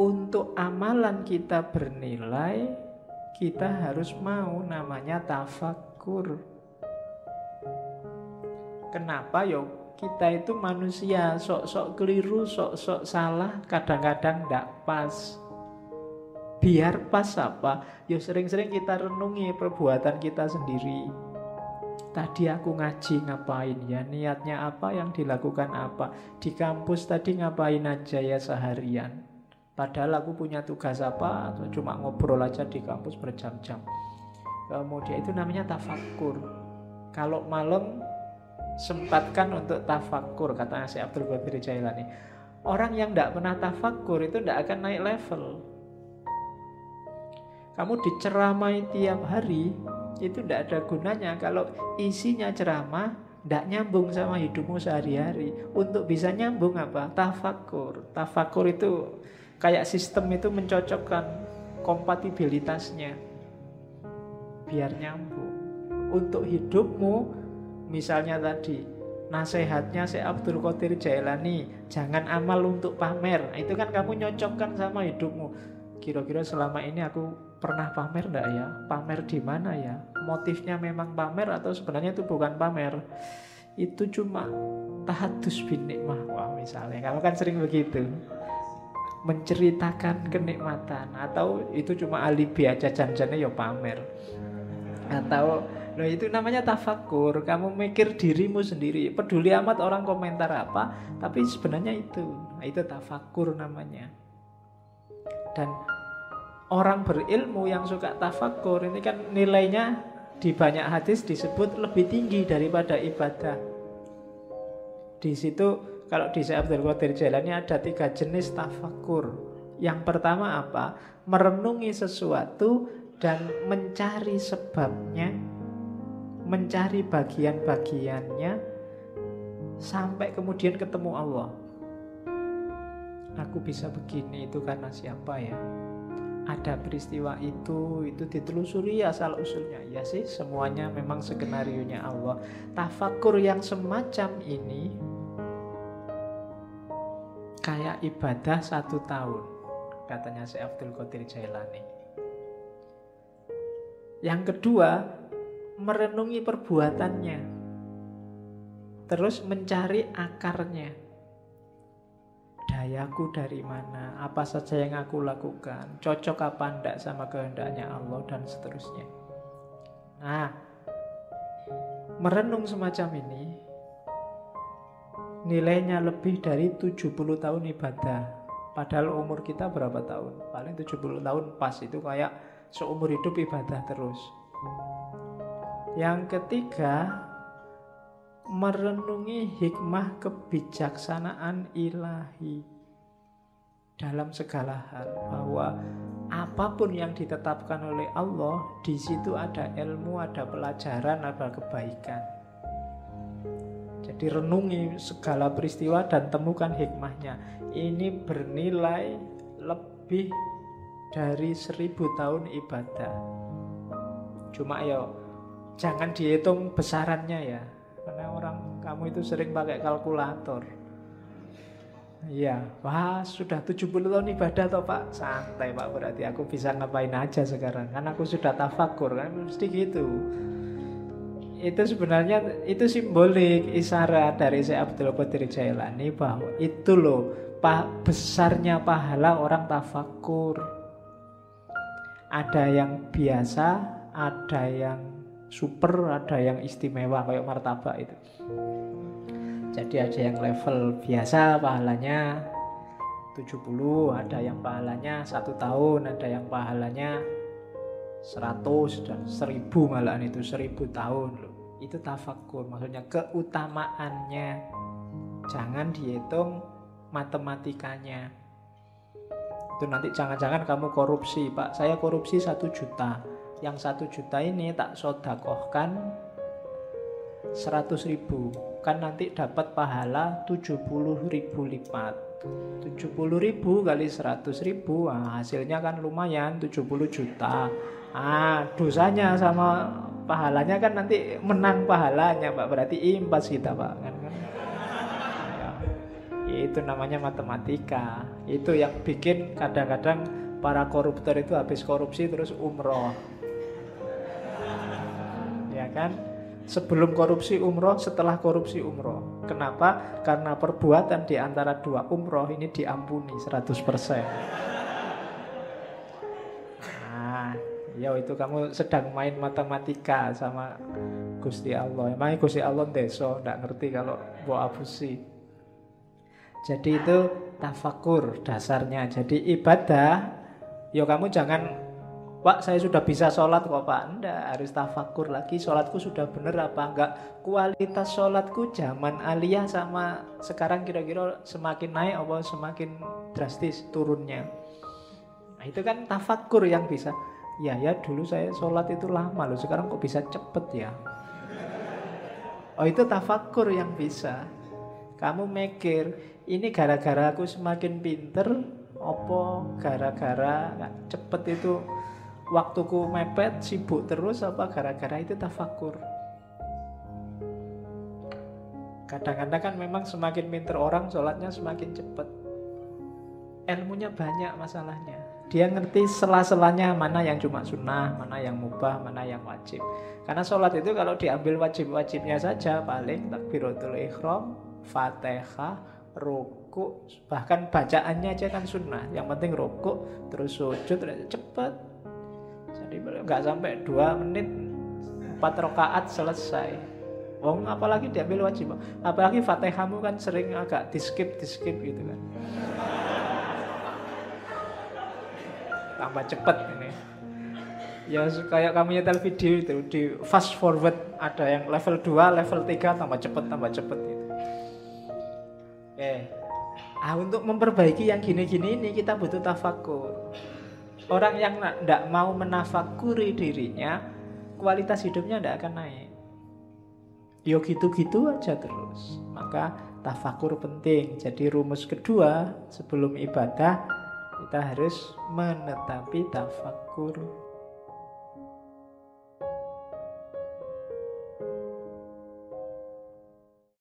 untuk amalan kita bernilai, kita harus mau namanya tafakur. Kenapa yo? Kita itu manusia, sok-sok keliru, sok-sok salah, kadang-kadang tidak pas. Biar pas apa? Yo sering-sering kita renungi perbuatan kita sendiri. Tadi aku ngaji ngapain ya? Niatnya apa? Yang dilakukan apa? Di kampus tadi ngapain aja ya seharian? Padahal aku punya tugas apa atau cuma ngobrol aja di kampus berjam-jam. Kemudian itu namanya tafakur. Kalau malam sempatkan untuk tafakur katanya si Abdul Qadir Jailani. Orang yang tidak pernah tafakur itu tidak akan naik level. Kamu diceramai tiap hari itu tidak ada gunanya kalau isinya ceramah tidak nyambung sama hidupmu sehari-hari. Untuk bisa nyambung apa? Tafakur. Tafakur itu kayak sistem itu mencocokkan kompatibilitasnya. Biar nyambung. Untuk hidupmu misalnya tadi nasihatnya si Abdul Qadir Jailani jangan amal untuk pamer. Nah, itu kan kamu nyocokkan sama hidupmu. Kira-kira selama ini aku pernah pamer enggak ya? Pamer di mana ya? Motifnya memang pamer atau sebenarnya itu bukan pamer? Itu cuma tahadus bin nikmah wah misalnya. Kamu kan sering begitu menceritakan kenikmatan atau itu cuma alibi aja janjane ya pamer. Atau lo itu namanya tafakur. Kamu mikir dirimu sendiri. Peduli amat orang komentar apa tapi sebenarnya itu. Nah, itu tafakur namanya. Dan orang berilmu yang suka tafakur ini kan nilainya di banyak hadis disebut lebih tinggi daripada ibadah. Di situ kalau di Syekh Abdul Qadir Jailani ada tiga jenis tafakur. Yang pertama apa? Merenungi sesuatu dan mencari sebabnya, mencari bagian-bagiannya sampai kemudian ketemu Allah. Aku bisa begini itu karena siapa ya? Ada peristiwa itu, itu ditelusuri asal usulnya. Ya sih, semuanya memang skenario nya Allah. Tafakur yang semacam ini kayak ibadah satu tahun katanya si Abdul Qadir Jailani. Yang kedua merenungi perbuatannya. Terus mencari akarnya. Dayaku dari mana? Apa saja yang aku lakukan? Cocok apa enggak sama kehendaknya Allah dan seterusnya. Nah merenung semacam ini nilainya lebih dari 70 tahun ibadah. Padahal umur kita berapa tahun? Paling 70 tahun pas itu kayak seumur hidup ibadah terus. Yang ketiga, merenungi hikmah kebijaksanaan ilahi dalam segala hal bahwa apa pun yang ditetapkan oleh Allah di situ ada ilmu, ada pelajaran, ada kebaikan. Jadi renungi segala peristiwa dan temukan hikmahnya. Ini bernilai lebih dari seribu tahun ibadah. Cuma ya jangan dihitung besarannya ya. Karena orang kamu itu sering pakai kalkulator. Iya, wah sudah 70 tahun ibadah toh pak Santai pak, berarti aku bisa ngapain aja sekarang Kan aku sudah tafakur kan, mesti gitu itu sebenarnya itu simbolik isyarat dari Syekh Abdul Qadir Jailani bahwa itu loh pa, besarnya pahala orang tafakur. Ada yang biasa, ada yang super, ada yang istimewa kayak martabak itu. Jadi ada yang level biasa pahalanya 70, ada yang pahalanya satu tahun, ada yang pahalanya 100 dan 1000 malahan itu 1000 tahun loh. Itu tafakur maksudnya keutamaannya. Jangan dihitung matematikanya. Itu nanti jangan-jangan kamu korupsi pak. Saya korupsi satu juta. Yang satu juta ini tak sodakohkan seratus ribu. Kan nanti dapat pahala tujuh puluh ribu lipat tujuh puluh ribu kali seratus ribu nah, hasilnya kan lumayan tujuh puluh juta ah dosanya sama pahalanya kan nanti menang pahalanya Pak berarti impas kita Pak kan, kan? Ya. Itu namanya matematika. Itu yang bikin kadang-kadang para koruptor itu habis korupsi terus umroh. Ya kan? Sebelum korupsi umroh, setelah korupsi umroh. Kenapa? Karena perbuatan di antara dua umroh ini diampuni 100%. Nah, ya itu kamu sedang main matematika sama Gusti Allah. Emangnya Gusti Allah deso, ndak ngerti kalau buat abusi. Jadi itu tafakur dasarnya. Jadi ibadah, yo kamu jangan Pak saya sudah bisa sholat kok Pak. Enggak, harus tafakur lagi Sholatku sudah bener apa enggak? Kualitas sholatku zaman aliyah sama sekarang kira-kira semakin naik apa semakin drastis turunnya? Nah itu kan tafakur yang bisa. Ya ya dulu saya sholat itu lama loh. Sekarang kok bisa cepet ya? Oh itu tafakur yang bisa. Kamu mikir Ini gara-gara aku semakin pinter Opo gara-gara cepet itu Waktuku mepet sibuk terus Apa gara-gara itu tafakur Kadang-kadang kan memang semakin pinter orang Sholatnya semakin cepet Ilmunya banyak masalahnya dia ngerti sela-selanya mana yang cuma sunnah, mana yang mubah, mana yang wajib. Karena sholat itu kalau diambil wajib-wajibnya saja paling takbiratul ikhram, fatihah, ruku, bahkan bacaannya aja kan sunnah. Yang penting ruku, terus sujud, cepat. Jadi nggak sampai dua menit, empat rakaat selesai. Oh, apalagi diambil wajib. Apalagi fatihahmu kan sering agak di skip, di skip gitu kan tambah cepet ini ya kayak kamu nyetel video itu di fast forward ada yang level 2, level 3 tambah cepet tambah cepet gitu. Oke. Ah untuk memperbaiki yang gini-gini ini kita butuh tafakur. Orang yang tidak mau menafakuri dirinya, kualitas hidupnya tidak akan naik. Yo gitu-gitu aja terus. Maka tafakur penting. Jadi rumus kedua sebelum ibadah kita harus menetapi tafakur